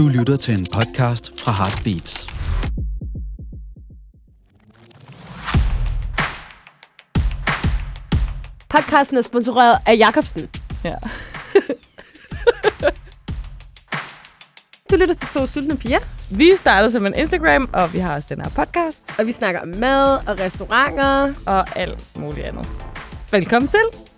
Du lytter til en podcast fra Heartbeats. Podcasten er sponsoreret af Jacobsen. Ja. Du lytter til to sultne piger, Vi startede som en Instagram, og vi har også den her podcast, og vi snakker om mad og restauranter. og alt muligt andet. Velkommen til.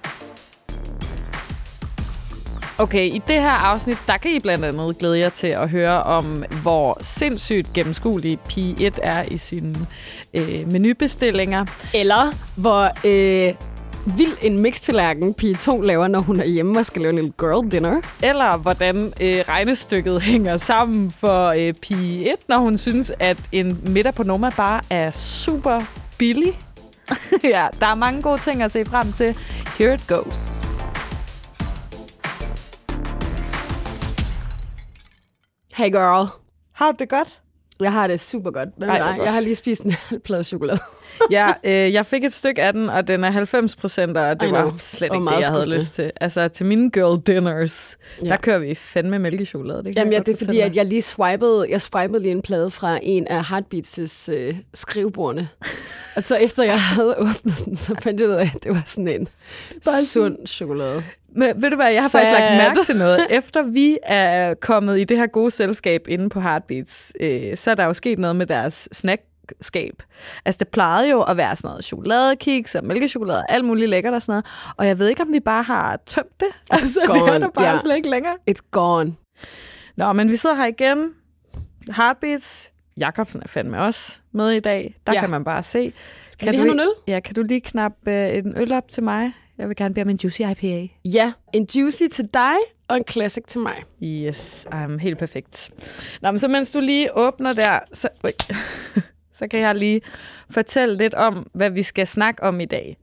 Okay, i det her afsnit, der kan I blandt andet glæde jer til at høre om, hvor sindssygt gennemskuelig Pi 1 er i sine øh, menubestillinger. Eller hvor øh, vild en mixtallerken Pige 2 laver, når hun er hjemme og skal lave en lille girl dinner. Eller hvordan øh, regnestykket hænger sammen for øh, Pi 1, når hun synes, at en middag på Noma bare er super billig. ja, der er mange gode ting at se frem til. Here it goes. Hey girl. Har du det godt? Jeg har det super godt. Hvad med dig? godt. Jeg har lige spist en halv plade chokolade. Ja, øh, jeg fik et stykke af den, og den er 90 procent, og det I var slet ikke det, jeg havde lyst til. Altså, til mine girl dinners, ja. Der kører vi fandme mælkechokolade. Det Jamen, ja, det er fordi, at jeg lige swipede, jeg swipede lige en plade fra en af Heartbeats' øh, skrivebordene. og så efter jeg havde åbnet den, så fandt jeg ud af, at det var sådan en sund chokolade. Men ved du hvad, jeg har faktisk lagt Sad. mærke til noget. Efter vi er kommet i det her gode selskab inde på Heartbeats, øh, så er der jo sket noget med deres snackskab. Altså, det plejede jo at være sådan noget chokoladekiks og mælkechokolade og alt muligt lækkert og sådan noget. Og jeg ved ikke, om vi bare har tømt det. Altså, det er gone, der bare ja. slet ikke længere. It's gone. Nå, men vi sidder her igen. Heartbeats. Jakobsen er fandme også med i dag. Der Ja. kan man bare se. Skal have du, nogle øl? Ja, kan du lige knappe øh, en øl op til mig? Jeg vil gerne bede om en Juicy IPA. Ja, en juicy til dig og en classic til mig. Yes, um, helt perfekt. Nå, men så mens du lige åbner der, så. så kan jeg lige fortælle lidt om, hvad vi skal snakke om i dag.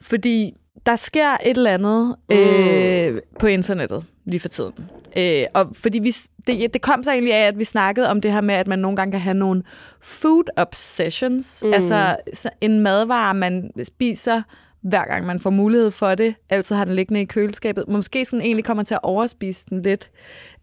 Fordi der sker et eller andet øh, på internettet lige for tiden. Øh, og fordi vi, det, det kom så egentlig af, at vi snakkede om det her med, at man nogle gange kan have nogle food obsessions. Mm. Altså så en madvare, man spiser hver gang man får mulighed for det. Altid har den liggende i køleskabet. Måske sådan egentlig kommer til at overspise den lidt,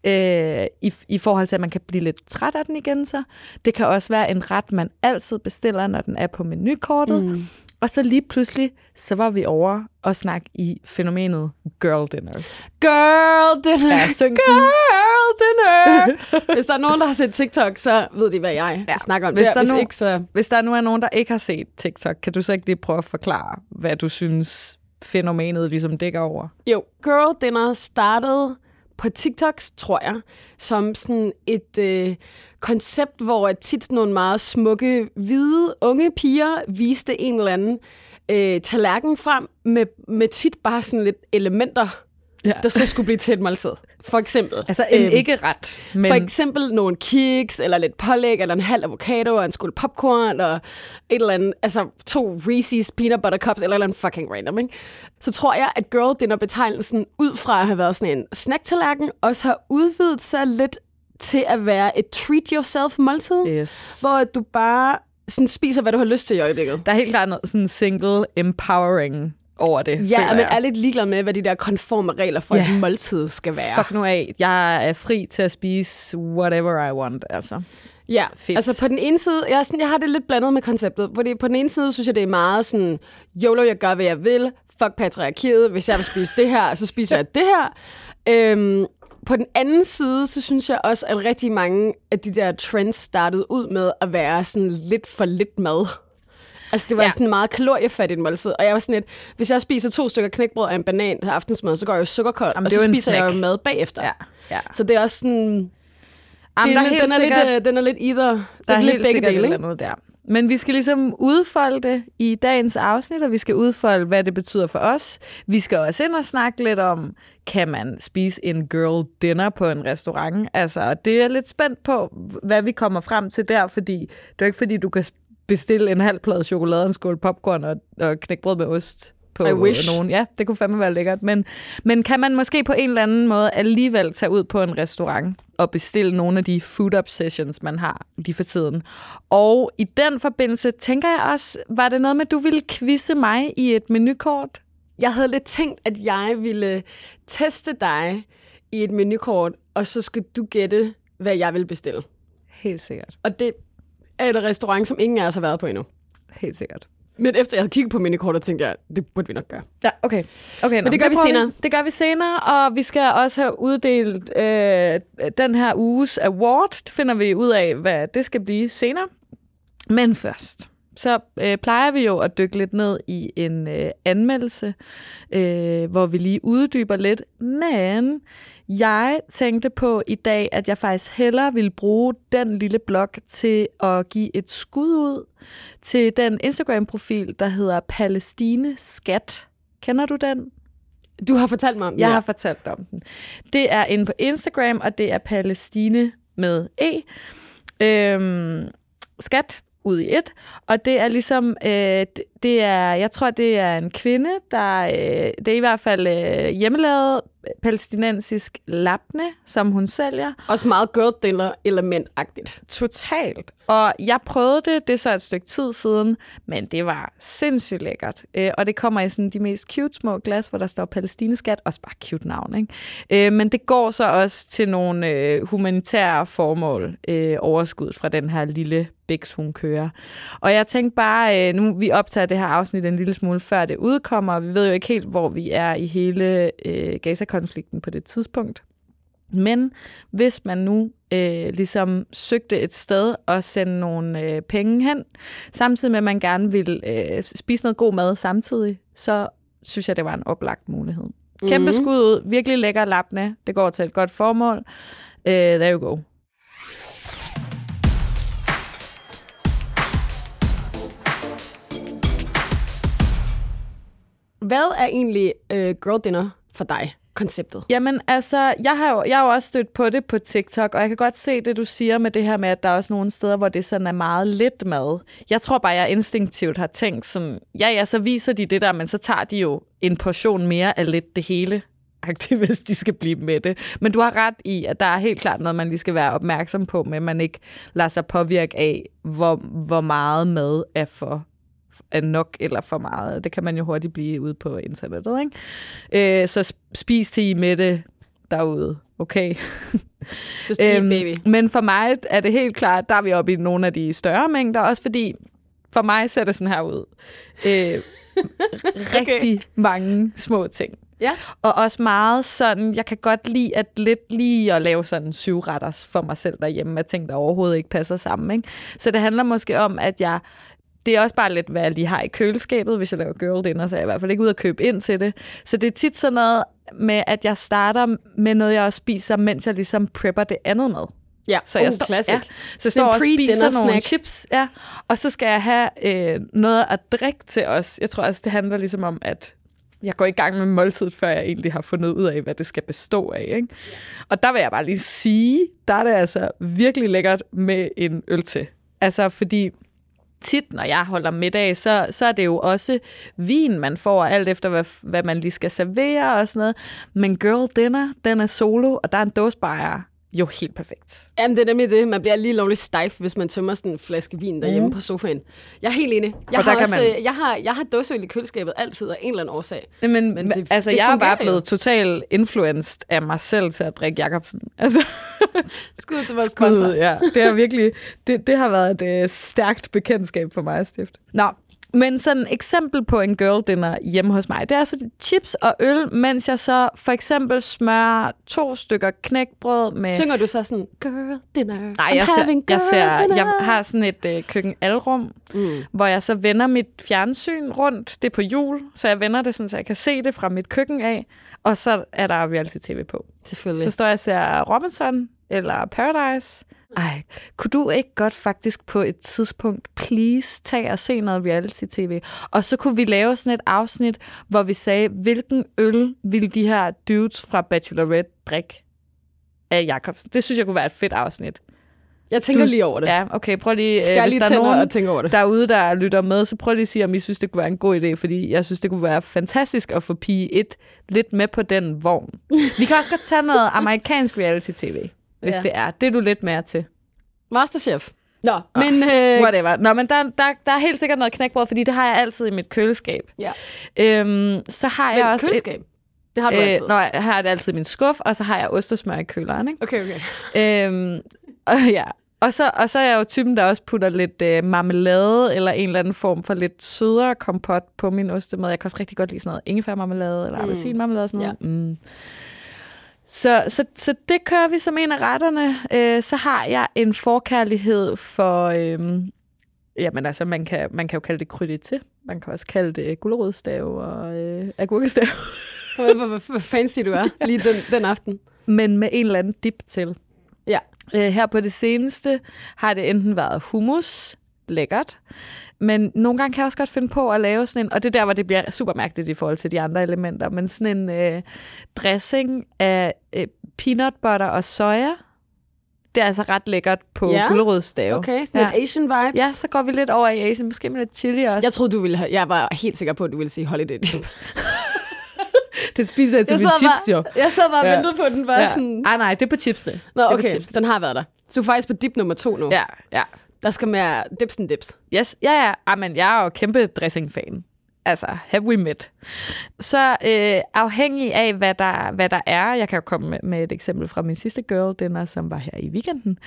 øh, i, i forhold til, at man kan blive lidt træt af den igen. Så det kan også være en ret, man altid bestiller, når den er på menukortet. Mm. Og så lige pludselig, så var vi over og snakke i fænomenet girl dinners. Girl dinner! Ja, syng. Girl dinner! Hvis der er nogen, der har set TikTok, så ved de, hvad jeg ja. snakker om. Hvis der er hvis nogen- ikke, så... Hvis der nu er nogen, der ikke har set TikTok, kan du så ikke lige prøve at forklare, hvad du synes fænomenet ligesom dækker over? Jo, Girl Dinner startede på TikToks, tror jeg, som sådan et øh, koncept, hvor at tit nogle meget smukke, hvide, unge piger viste en eller anden øh, tallerken frem med, med tit bare sådan lidt elementer, Ja. der så skulle blive til et måltid. For eksempel. Altså en øhm, ikke-ret, men... For eksempel nogle kiks, eller lidt pålæg, eller en halv avocado, og en skål popcorn, og et eller andet, altså to Reese's peanut butter cups, eller andet fucking random, ikke? Så tror jeg, at girl dinner betegnelsen ud fra at have været sådan en snacktallerken, også har udvidet sig lidt til at være et treat yourself måltid, Yes. hvor du bare sådan spiser, hvad du har lyst til i øjeblikket. Der er helt klart noget sådan single empowering over det, Ja, men jeg. er lidt ligeglad med, hvad de der konforme regler for Ja. et måltid skal være. Fuck nu af. Jeg er fri til at spise whatever I want, altså. Ja, Fedt. altså på den ene side, jeg, er sådan, jeg har det lidt blandet med konceptet, fordi på den ene side synes jeg, det er meget sådan, YOLO, jeg gør, hvad jeg vil, fuck patriarkiet, hvis jeg vil spise det her, så spiser jeg det her. Øhm, på den anden side, så synes jeg også, at rigtig mange af de der trends startede ud med at være sådan lidt for lidt mad. Altså, det var Ja. sådan meget kaloriefattigt måltid. Og jeg var sådan lidt, hvis jeg spiser to stykker knækbrød og en banan til aftensmad, så går jeg jo sukkerkold, Jamen, og det er så en spiser jeg jo snack. mad bagefter. Ja, ja. Så det er også sådan... Jamen, det der er, er lidt, helt den, er sikkert- lidt, øh, den er lidt either. Der det er lidt helt sikkert et dele, eller andet der. Men vi skal ligesom udfolde det i dagens afsnit, og vi skal udfolde, hvad det betyder for os. Vi skal også ind og snakke lidt om, kan man spise en girl dinner på en restaurant? Altså, det er lidt spændt på, hvad vi kommer frem til der, fordi det er ikke fordi, du kan bestille en halv plade chokolade, en skål popcorn og, og knækbrød med ost på I wish. nogen. Ja, det kunne fandme være lækkert. Men, men kan man måske på en eller anden måde alligevel tage ud på en restaurant og bestille nogle af de food obsessions, man har lige for tiden? Og i den forbindelse tænker jeg også, var det noget med, at du ville quizze mig i et menukort? Jeg havde lidt tænkt, at jeg ville teste dig i et menukort, og så skal du gætte, hvad jeg vil bestille. Helt sikkert. Og det er et restaurant, som ingen af os har været på endnu. Helt sikkert. Men efter jeg havde kigget på minikortet, tænkte jeg, det burde vi nok gøre. Ja, okay. okay Men det gør vi prøver senere. Det gør vi senere, og vi skal også have uddelt øh, den her uges award. Det finder vi ud af, hvad det skal blive senere. Men først, så øh, plejer vi jo at dykke lidt ned i en øh, anmeldelse, øh, hvor vi lige uddyber lidt. Men jeg tænkte på i dag, at jeg faktisk hellere ville bruge den lille blog til at give et skud ud til den Instagram-profil, der hedder Palæstine Skat. Kender du den? Du har fortalt mig om Jeg det. har fortalt om den. Det er inde på Instagram, og det er Palæstine med E. Øhm, skat ud i et. Og det er ligesom, øh, det- er, jeg tror, det er en kvinde, der, øh, det er i hvert fald øh, hjemmelavet palæstinensisk labne, som hun sælger. Også meget girl dinner element-agtigt. Totalt. Og jeg prøvede det, det er så et stykke tid siden, men det var sindssygt lækkert. Øh, og det kommer i sådan de mest cute små glas, hvor der står palæstineskat. Også bare cute navn, ikke? Øh, men det går så også til nogle øh, humanitære formål, øh, overskud fra den her lille biks, hun kører. Og jeg tænkte bare, øh, nu vi optager det her afsnit en lille smule før det udkommer, vi ved jo ikke helt, hvor vi er i hele øh, Gaza-konflikten på det tidspunkt. Men hvis man nu øh, ligesom søgte et sted og sende nogle øh, penge hen, samtidig med, at man gerne vil øh, spise noget god mad samtidig, så synes jeg, det var en oplagt mulighed. Kæmpe Mhm. skud ud, virkelig lækker lappende. Det går til et godt formål. Uh, there you go. Hvad er egentlig øh, girl dinner for dig, konceptet? Jamen, altså, jeg har, jo, jeg har jo også stødt på det på TikTok, og jeg kan godt se det, du siger med det her med, at der er også nogle steder, hvor det sådan er meget lidt mad. Jeg tror bare, jeg instinktivt har tænkt sådan, ja, ja, så viser de det der, men så tager de jo en portion mere af lidt det hele hvis de skal blive med det. Men du har ret i, at der er helt klart noget, man lige skal være opmærksom på, men man ikke lader sig påvirke af, hvor, hvor meget mad er for er nok eller for meget. Det kan man jo hurtigt blive ude på internettet. Ikke? Øh, så sp- spis til I med det derude. Okay. Just eat, baby. Men for mig er det helt klart, der er vi oppe i nogle af de større mængder, også fordi for mig ser det sådan her ud. Øh, rigtig mange små ting. Ja. Og også meget sådan, jeg kan godt lide at lidt lige at lave sådan syv retters for mig selv derhjemme, med ting, der overhovedet ikke passer sammen. Ikke? Så det handler måske om, at jeg det er også bare lidt, hvad jeg lige har i køleskabet, hvis jeg laver girl dinner, så er jeg i hvert fald ikke ude at købe ind til det. Så det er tit sådan noget med, at jeg starter med noget, jeg også spiser, mens jeg ligesom prepper det andet med. Ja, Så jeg oh, står, classic. Ja, så står og spiser nogle snack. chips, ja, og så skal jeg have øh, noget at drikke til os. Jeg tror også, det handler ligesom om, at jeg går i gang med måltid, før jeg egentlig har fundet ud af, hvad det skal bestå af. Ikke? Og der vil jeg bare lige sige, der er det altså virkelig lækkert med en øl til. Altså, fordi tit, når jeg holder middag, så, så er det jo også vin, man får, alt efter, hvad, hvad man lige skal servere og sådan noget. Men girl dinner, den er solo, og der er en dåsebajer jo helt perfekt. Jamen, det er nemlig det. Man bliver lige lovligt stejf, hvis man tømmer sådan en flaske vin derhjemme mm. på sofaen. Jeg er helt enig. Jeg Og har, også, man- øh, jeg har, jeg har dåseøl i køleskabet altid af en eller anden årsag. Men, Men men det- altså, det jeg er bare blevet totalt influenced af mig selv til at drikke Jacobsen. Altså, Skud til vores sponsor. Skud, ja. Det har virkelig, det, det har været et øh, stærkt bekendtskab for mig at stifte. Nå, men sådan et eksempel på en girl dinner hjemme hos mig, det er altså chips og øl, mens jeg så for eksempel smører to stykker knækbrød med... Synger du så sådan, girl dinner, Nej, I'm jeg ser, having jeg, girl ser, dinner. jeg har sådan et øh, køkkenalrum, Mm. hvor jeg så vender mit fjernsyn rundt. Det er på jul, så jeg vender det sådan, så jeg kan se det fra mit køkken af. Og så er der reality-tv på. Selvfølgelig. Så står jeg og ser Robinson eller Paradise. Ej, kunne du ikke godt faktisk på et tidspunkt please tage og se noget reality-tv? Og så kunne vi lave sådan et afsnit, hvor vi sagde, hvilken øl ville de her dudes fra Bachelorette drikke af Jacobsen? Det synes jeg kunne være et fedt afsnit. Jeg tænker Du- lige over det. Ja, okay, prøv lige, Skal øh, hvis lige der er nogen og tænke over det? derude, der lytter med, så prøv lige at sige, om I synes, det kunne være en god idé, fordi jeg synes, det kunne være fantastisk at få pige 1 lidt med på den vogn. Vi kan også godt tage noget amerikansk reality-tv, hvis Ja. det er. Det er du lidt mere til. Masterchef. Nå, men... Øh, Whatever. Nå, men der, der, der er helt sikkert noget knækbrød, fordi det har jeg altid i mit køleskab. ja. Øhm, så har jeg Men også... køleskab. Det har du altid. Øh, nå, her har det altid i min skuff, og så har jeg ost og smør i køleren. Ikke? Okay, okay. Øhm, og, ja. og, så, og så er jeg jo typen, der også putter lidt øh, marmelade eller en eller anden form for lidt sødere kompot på min ostemad. Jeg kan også rigtig godt lide sådan noget ingefærmarmelade eller Mm. appelsinmarmelade og sådan noget. Ja. Mm. Så, så, så det kører vi som en af retterne. Øh, så har jeg en forkærlighed for... Øh, jamen altså, man kan, man kan jo kalde det krydde til. Man kan også kalde det gulerødstav og øh, agurkestav. Hvor, hvor, hvor, hvor fancy du er lige den, den aften. men med en eller anden dip til. Ja. Øh, her på det seneste har det enten været hummus, lækkert, men nogle gange kan jeg også godt finde på at lave sådan en, og det er der, hvor det bliver super mærkeligt i forhold til de andre elementer, men sådan en øh, dressing af øh, peanut butter og soja. Det er altså ret lækkert på Ja. gulerødstave. Okay, sådan ja. ja. Asian vibes. Ja, så går vi lidt over i Asien, måske med lidt chili også. Jeg troede, du ville have, jeg var helt sikker på, at du ville sige holiday dip. det spiser jeg til Jeg mine chips, bare, jo. Jeg sad bare og Ja. ventede på, at den var Ja. sådan... Ej, nej, det er på chipsene. Nå, okay, den har været der. Så du er faktisk på dip nummer to nu. Ja, ja. Der skal mere dips and dips. Yes, ja, ja. Amen, jeg er jo kæmpe dressing-fan. Altså, have we met? Så øh, afhængig af, hvad der, hvad der er, jeg kan jo komme med, med et eksempel fra min sidste girl dinner, som var her i weekenden.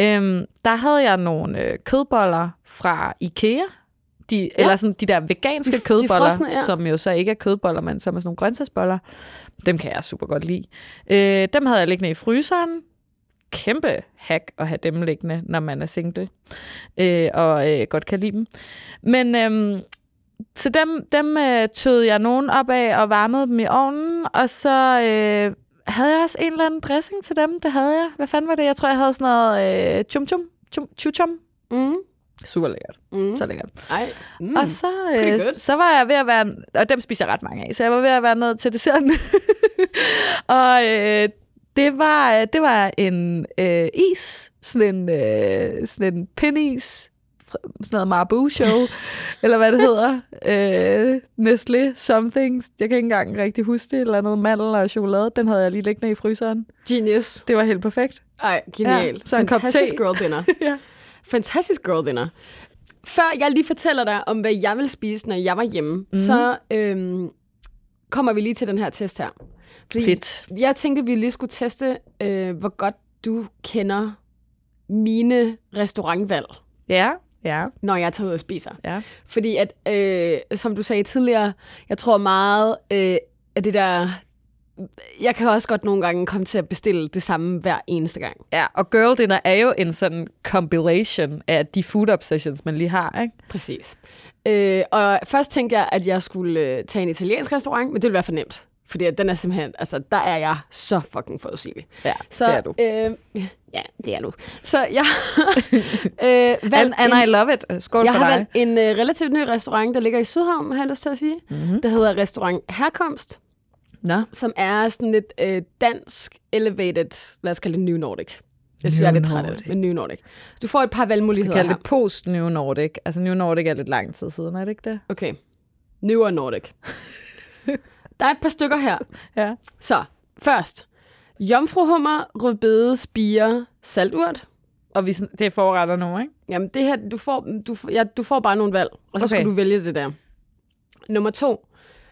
Øhm, der havde jeg nogle øh, kødboller fra Ikea. De, ja. Eller sådan de der veganske De- de kødboller, frosne, ja. som jo så ikke er kødboller, men som er sådan nogle grøntsagsboller. Dem kan jeg super godt lide. Øh, dem havde jeg liggende i fryseren. Kæmpe hack at have dem liggende, når man er single øh, og øh, godt kan lide dem. Men øhm, så dem, dem øh, tød jeg nogen op af og varmede dem i ovnen, og så øh, havde jeg også en eller anden dressing til dem. Det havde jeg. Hvad fanden var det? Jeg tror, jeg havde sådan noget øh, chum chum, chum, chum, chum. Mm. Super lækkert. Mm. Så lækkert. Ej. Mm. Og så, øh, så var jeg ved at være, og dem spiser jeg ret mange af, så jeg var ved at være nået til desserten. og øh, det var, det var en øh, is, sådan en, øh, sådan en pinis, fra- sådan noget Marabu show, eller hvad det hedder. Øh, Nestlé something. Jeg kan ikke engang rigtig huske det, eller noget mandel og chokolade. Den havde jeg lige liggende i fryseren. Genius. Det var helt perfekt. Ej, genial. Ja, så en kop Fantastisk te. girl dinner. ja. Fantastisk girl dinner. Før jeg lige fortæller dig om, hvad jeg vil spise, når jeg var hjemme, mm. så øhm, kommer vi lige til den her test her. Fordi Fedt. Jeg tænkte, vi lige skulle teste, øh, hvor godt du kender mine restaurantvalg, Ja, ja, når jeg tager ud og spiser. ja. Fordi at, øh, som du sagde tidligere, jeg tror meget øh, af det der... Jeg kan også godt nogle gange komme til at bestille det samme hver eneste gang. Ja, og girl dinner er jo en sådan compilation af de food obsessions, man lige har, ikke? Præcis. Øh, og først tænkte jeg, at jeg skulle øh, tage en italiensk restaurant, men det ville være for nemt. Fordi den er simpelthen, altså der er jeg så fucking forudsigelig. Ja, Så, det er du. Øh, ja, det er du. Så jeg øh, valgt And, and en, I love it. Skål jeg for har dig. valgt en øh, relativt ny restaurant, der ligger i Sydhavn, har jeg lyst til at sige. Mm-hmm. Der hedder Restaurant Herkomst, Nå. som er sådan lidt øh, dansk elevated, lad os kalde det New Nordic. Jeg synes, New jeg er lidt træt af det, men New Nordic. Du får et par valgmuligheder kalder her. det post-New Nordic. Altså, New Nordic er lidt lang tid siden, er det ikke det? Okay. Newer Nordic. Der er et par stykker her. Ja. Så, først. Jomfruhummer, rødbede, spire, salturt. Og vi, det er forretter nu, ikke? Jamen, det her, du får, du, ja, du får bare nogle valg, og så. Okay. skal du vælge det der. Nummer to.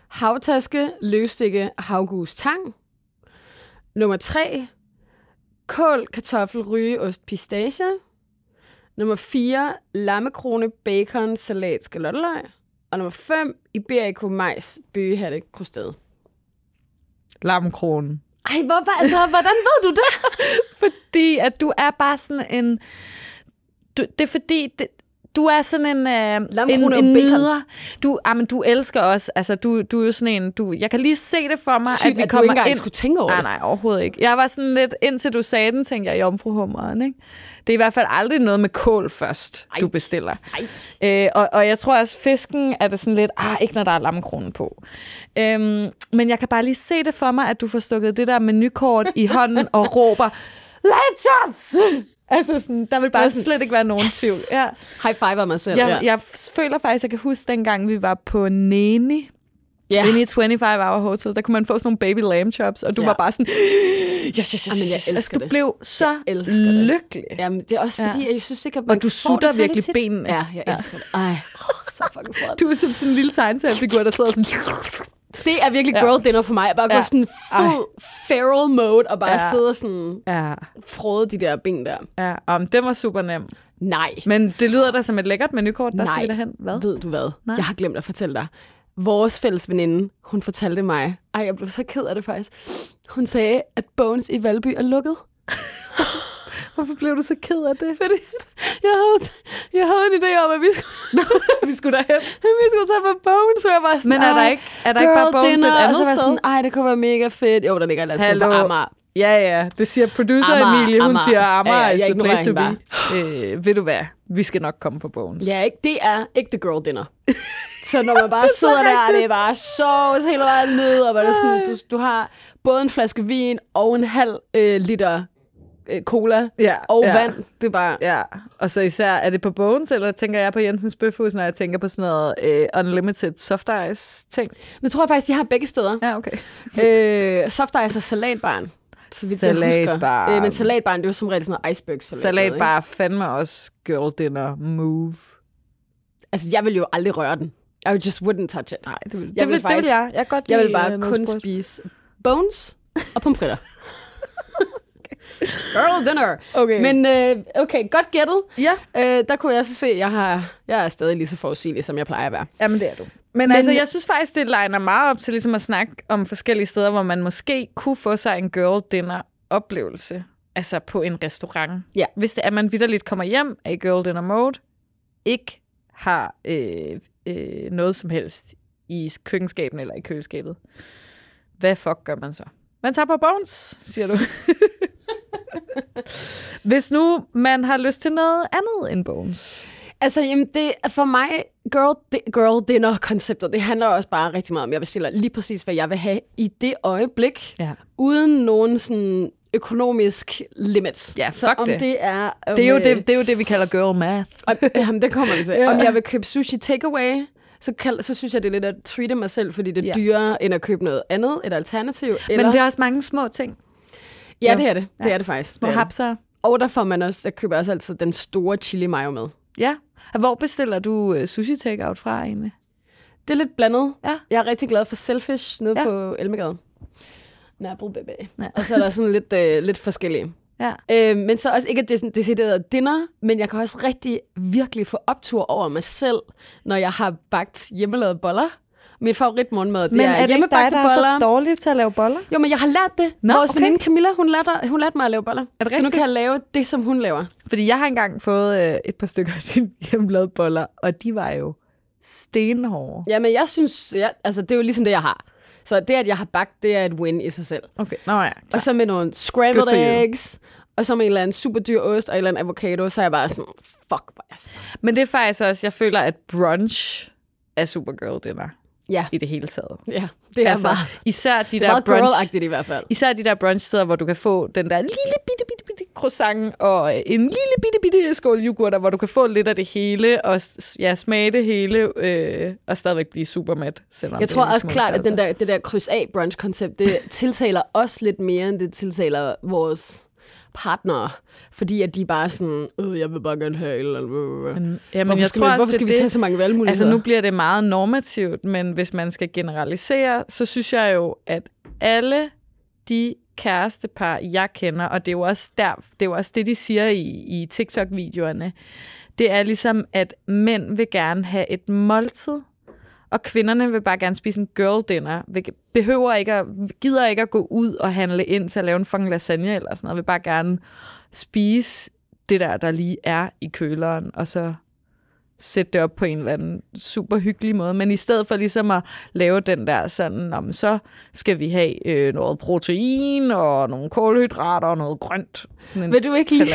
Havtaske, løvstikke, havgus, tang. Nummer tre. Kål, kartoffel, rygeost, pistache. Nummer 4. Lammekrone, bacon, salat, skalotteløg. Og nummer 5. Iberico, majs, bøgehatte, krusted. Lamkronen. Ej, hvor, altså, hvordan ved du det? Fordi at du er bare sådan en... Du, det er fordi... Det, du er sådan en, øh, en, en nyder. Du, ah, men du elsker også, altså du, du er jo sådan en, du, jeg kan lige se det for mig, Sygt, at vi at kommer ind. skulle tænke over nej, det. nej, overhovedet ikke. Jeg var sådan lidt, indtil du sagde den, tænkte jeg, jomfruhummeren, ikke? Det er i hvert fald aldrig noget med kål først, Ej. du bestiller. Ej. Øh, og, og jeg tror også, fisken er det sådan lidt, ah, ikke når der er lammekrone på. Øhm, men jeg kan bare lige se det for mig, at du får stukket det der menukort i hånden og råber, lamb chops! Altså sådan, der vil bare sådan, slet ikke være nogen yes! tvivl. Ja. High five af mig selv. Jeg, ja. jeg føler faktisk, jeg kan huske dengang, vi var på Neni, ja. inde i 25 Hour Hotel, der kunne man få sådan nogle baby lamb chops, og du Ja. var bare sådan, yes, yes, yes, Jamen, jeg yes. elsker Altså, du det. blev så Jeg elsker det. lykkelig. Jamen, det er også fordi, Ja. ja. jeg synes ikke, at man Og du sutter virkelig tit. benene. Ja, jeg Ja. elsker det. Ej, oh, så fucking. Du er som sådan en lille tegneseriefigur, der sidder sådan... Det er virkelig girl dinner for mig. Bare gå Ja. sådan full feral mode og bare Ja. sidde og sådan Ja, frode de der ben der. ja. Um, det var super nem. Nej. Men det lyder da som et lækkert menukort. Der skal Nej. vi derhen. Hvad? Ved du hvad? Nej. Jeg har glemt at fortælle dig. Vores fælles veninde, hun fortalte mig, ej, jeg blev så ked af det faktisk. Hun sagde, at Bones i Valby er lukket. Hvorfor blev du så ked af det? Fordi jeg havde, jeg havde en idé om, at vi skulle, vi skulle derhen. vi skulle tage på Bones, så jeg var sådan, Men er der "Ej, ikke, er der ikke bare Bones et dinner," andet og så var sådan, ej, det kunne være mega fedt. Jo, der ligger et andet sted på. Amager. Ja, ja. Det siger producer Amager, Emilie. Hun Amager. siger, Amager Ja, ja, jeg the place to be. Øh, ved du hvad? Vi skal nok komme på Bones. Ja, ikke? det er ikke the girl dinner. Så når man bare sidder der, og det er bare sovs hele vejen ned, og det er sådan, du, du har både en flaske vin og en halv øh, liter øh, cola ja og ja. vand. Det er bare... Ja, og så især, er det på Bones, eller tænker jeg på Jensens Bøfhus, når jeg tænker på sådan noget øh, unlimited soft ice ting? Nu tror jeg faktisk, de har begge steder. Ja, okay. øh, soft ice og salatbaren. Så vidt jeg husker. Salatbaren. Øh, men salatbaren, det er jo som regel sådan noget iceberg salat. Salat bare fandme også girl dinner move. Altså, jeg vil jo aldrig røre den. I just wouldn't touch it. Nej, det vil, Jeg det, vil vil, det vil faktisk- jeg. Jeg, godt Jeg vil bare kun spise bones og pomfritter. Girl dinner. Okay. Men øh, okay, godt gættet. ja, Øh, der kunne jeg så se, at jeg, har, jeg er stadig lige så forudsigelig, som jeg plejer at være. jamen det er du. Men, Men altså, jeg synes faktisk, det liner meget op til ligesom at snakke om forskellige steder, hvor man måske kunne få sig en girl dinner oplevelse. Altså på en restaurant. Ja. Hvis det er, at man vidderligt kommer hjem af i girl dinner mode, ikke har øh, øh, noget som helst i køkkenskabet eller i køleskabet. Hvad fuck gør man så? Man tager på bones, siger du. Hvis nu man har lyst til noget andet end bones. Altså, jamen, det, for mig, girl, di- girl dinner-konceptet, det handler også bare rigtig meget om, jeg bestiller lige præcis, hvad jeg vil have i det øjeblik, Ja. uden nogen sådan økonomisk limits. Ja, så om det. det er... Om, Det er, jo øh, det, det er jo det, vi kalder girl math. Jamen, det kommer vi til. Ja. Om jeg vil købe sushi takeaway, så, kald, så synes jeg, det er lidt at treate mig selv, fordi det er Ja. dyrere, end at købe noget andet, et alternativ. Eller, Men det er også mange små ting. Ja, jo. det er det. Det Ja. er det faktisk. Små er hapser. Og der får man også, der køber også altid den store chili mayo med. Ja. Hvor bestiller du uh, sushi takeout fra egentlig? Det er lidt blandet. Ja. Jeg er rigtig glad for Selfish nede Ja. på Elmegade. Nørrebro baby. Ja. Ja. Og så er der sådan lidt, øh, lidt forskellige. Ja. Øh, men så også ikke at det er sådan decideret dinner, men jeg kan også rigtig virkelig få optur over mig selv, når jeg har bagt hjemmelavede boller. Min favoritmorgenmad, det Men er, er det ikke dig, der er boller. så dårlig til at lave boller? Jo, men jeg har lært det. Nå, Vores okay. veninde Camilla, hun lærte, hun lærte mig at lave boller. Er det så nu rigtigt? kan jeg lave det, som hun laver. Fordi jeg har engang fået øh, et par stykker af dine hjemmelavede boller, og de var jo stenhårde. Ja, men jeg synes, ja, altså det er jo ligesom det, jeg har. Så det, at jeg har bagt, det er et win i sig selv. Okay. Nå ja, Og så med nogle scrambled eggs, og så med en eller anden super dyr ost og en eller anden avocado, så er jeg bare sådan, fuck, hvor er Men det er faktisk også, jeg føler, at brunch er Supergirl dinner Ja, i det hele taget. ja, det er altså, meget, især de det er der brunch, i hvert fald. især de der brunch-steder, hvor du kan få den der lille bitte, bitte, bitte croissant og en lille bitte, bitte skål yoghurt, hvor du kan få lidt af det hele og ja, smage det hele øh, og stadigvæk blive super mæt. Selvom Jeg tror også klart, at den der, det der kryds af brunch-koncept, det tiltaler os lidt mere, end det tiltaler vores partnere. Fordi at de bare sådan, øh, jeg vil bare gerne have et eller andet. Men, ja, men hvorfor jeg skal, tror vi, også, hvorfor skal det vi tage så mange valgmuligheder? Altså nu bliver det meget normativt, men hvis man skal generalisere, så synes jeg jo, at alle de kærestepar, jeg kender, og det er jo også, der, det, er jo også det, de siger i, i TikTok-videoerne, det er ligesom, at mænd vil gerne have et måltid, og kvinderne vil bare gerne spise en girl dinner. Behøver ikke at, gider ikke at gå ud og handle ind til at lave en fucking lasagne eller sådan noget. Vil bare gerne spise det der, der lige er i køleren, og så sætte det op på en eller anden super hyggelig måde. Men i stedet for ligesom at lave den der sådan, om så skal vi have øh, noget protein og nogle kulhydrater og noget grønt. Vil du ikke lige,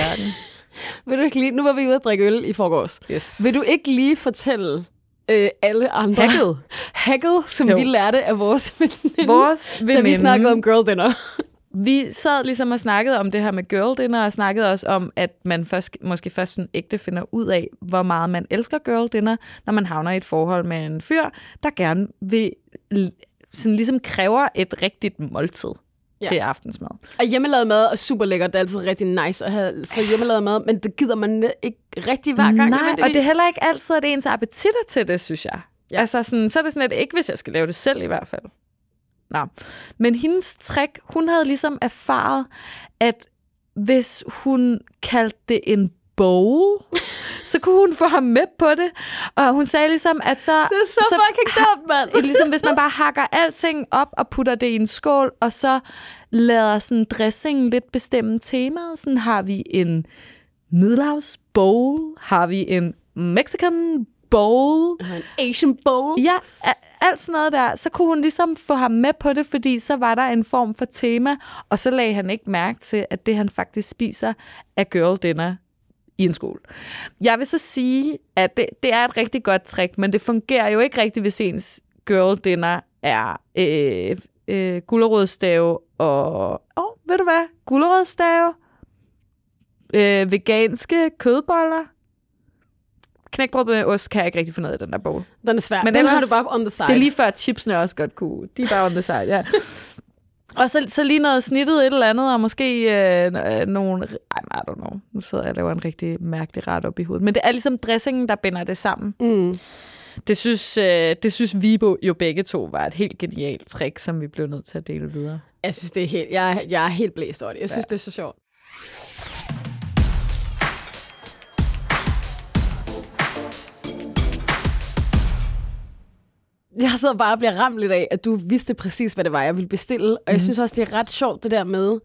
vil du ikke lige, nu var vi ude at drikke øl i forgårs. Yes. Vil du ikke lige fortælle øh, alle andre... Hacket. Hacket, som Jo. vi lærte af vores veninde, Vores da veninde, vi snakkede om girl dinner. vi sad ligesom og snakkede om det her med girl dinner, og snakkede også om, at man først, måske først sådan ægte finder ud af, hvor meget man elsker girl dinner, når man havner i et forhold med en fyr, der gerne vil sådan ligesom kræver et rigtigt måltid Ja. til aftensmad. Og hjemmelavet mad er super lækkert. Det er altid rigtig nice at have for hjemmelavet mad, men det gider man ikke rigtig hver gang. Nej, og det er heller ikke altid, at ens appetitter til det, synes jeg. Ja. Altså sådan, så er det sådan, at ikke hvis jeg skal lave det selv i hvert fald. Nå. Men hendes trick, hun havde ligesom erfaret, at hvis hun kaldte det en bowl, så kunne hun få ham med på det. Og hun sagde ligesom, at så... Det er så, så fucking dumt, mand. ligesom hvis man bare hakker alting op og putter det i en skål, og så lader sådan dressingen lidt bestemme temaet. Sådan har vi en middelhavs bowl, har vi en Mexican bowl. En Asian bowl. Ja, alt sådan noget der. Så kunne hun ligesom få ham med på det, fordi så var der en form for tema, og så lagde han ikke mærke til, at det han faktisk spiser er girl dinner i en skole. Jeg vil så sige, at det, det er et rigtig godt trick, men det fungerer jo ikke rigtigt, hvis ens girl dinner er øh, øh, gulerodstave og... Åh, oh, ved du hvad? Gulerodstave, øh, veganske kødboller, knækbrød med ost kan jeg ikke rigtig finde ud af den der bowl. Den er svær. Men den har du bare on the side. Det er lige før, chipsene også godt kunne. De er bare on the side, ja. Og så, så lige noget snittet et eller andet, og måske øh, nogle... Ej, I don't know. Nu sidder jeg og laver en rigtig mærkelig ret op i hovedet. Men det er ligesom dressingen, der binder det sammen. Mm. Det synes, øh, det synes vi jo begge to var et helt genialt trick, som vi blev nødt til at dele videre. Jeg synes, det er helt... Jeg, jeg er helt blæst over det. Jeg synes, ja. det er så sjovt. Jeg sidder bare og bliver ramt lidt af, at du vidste præcis, hvad det var, jeg ville bestille. Og mm. jeg mhm. synes også, det er ret sjovt, det der med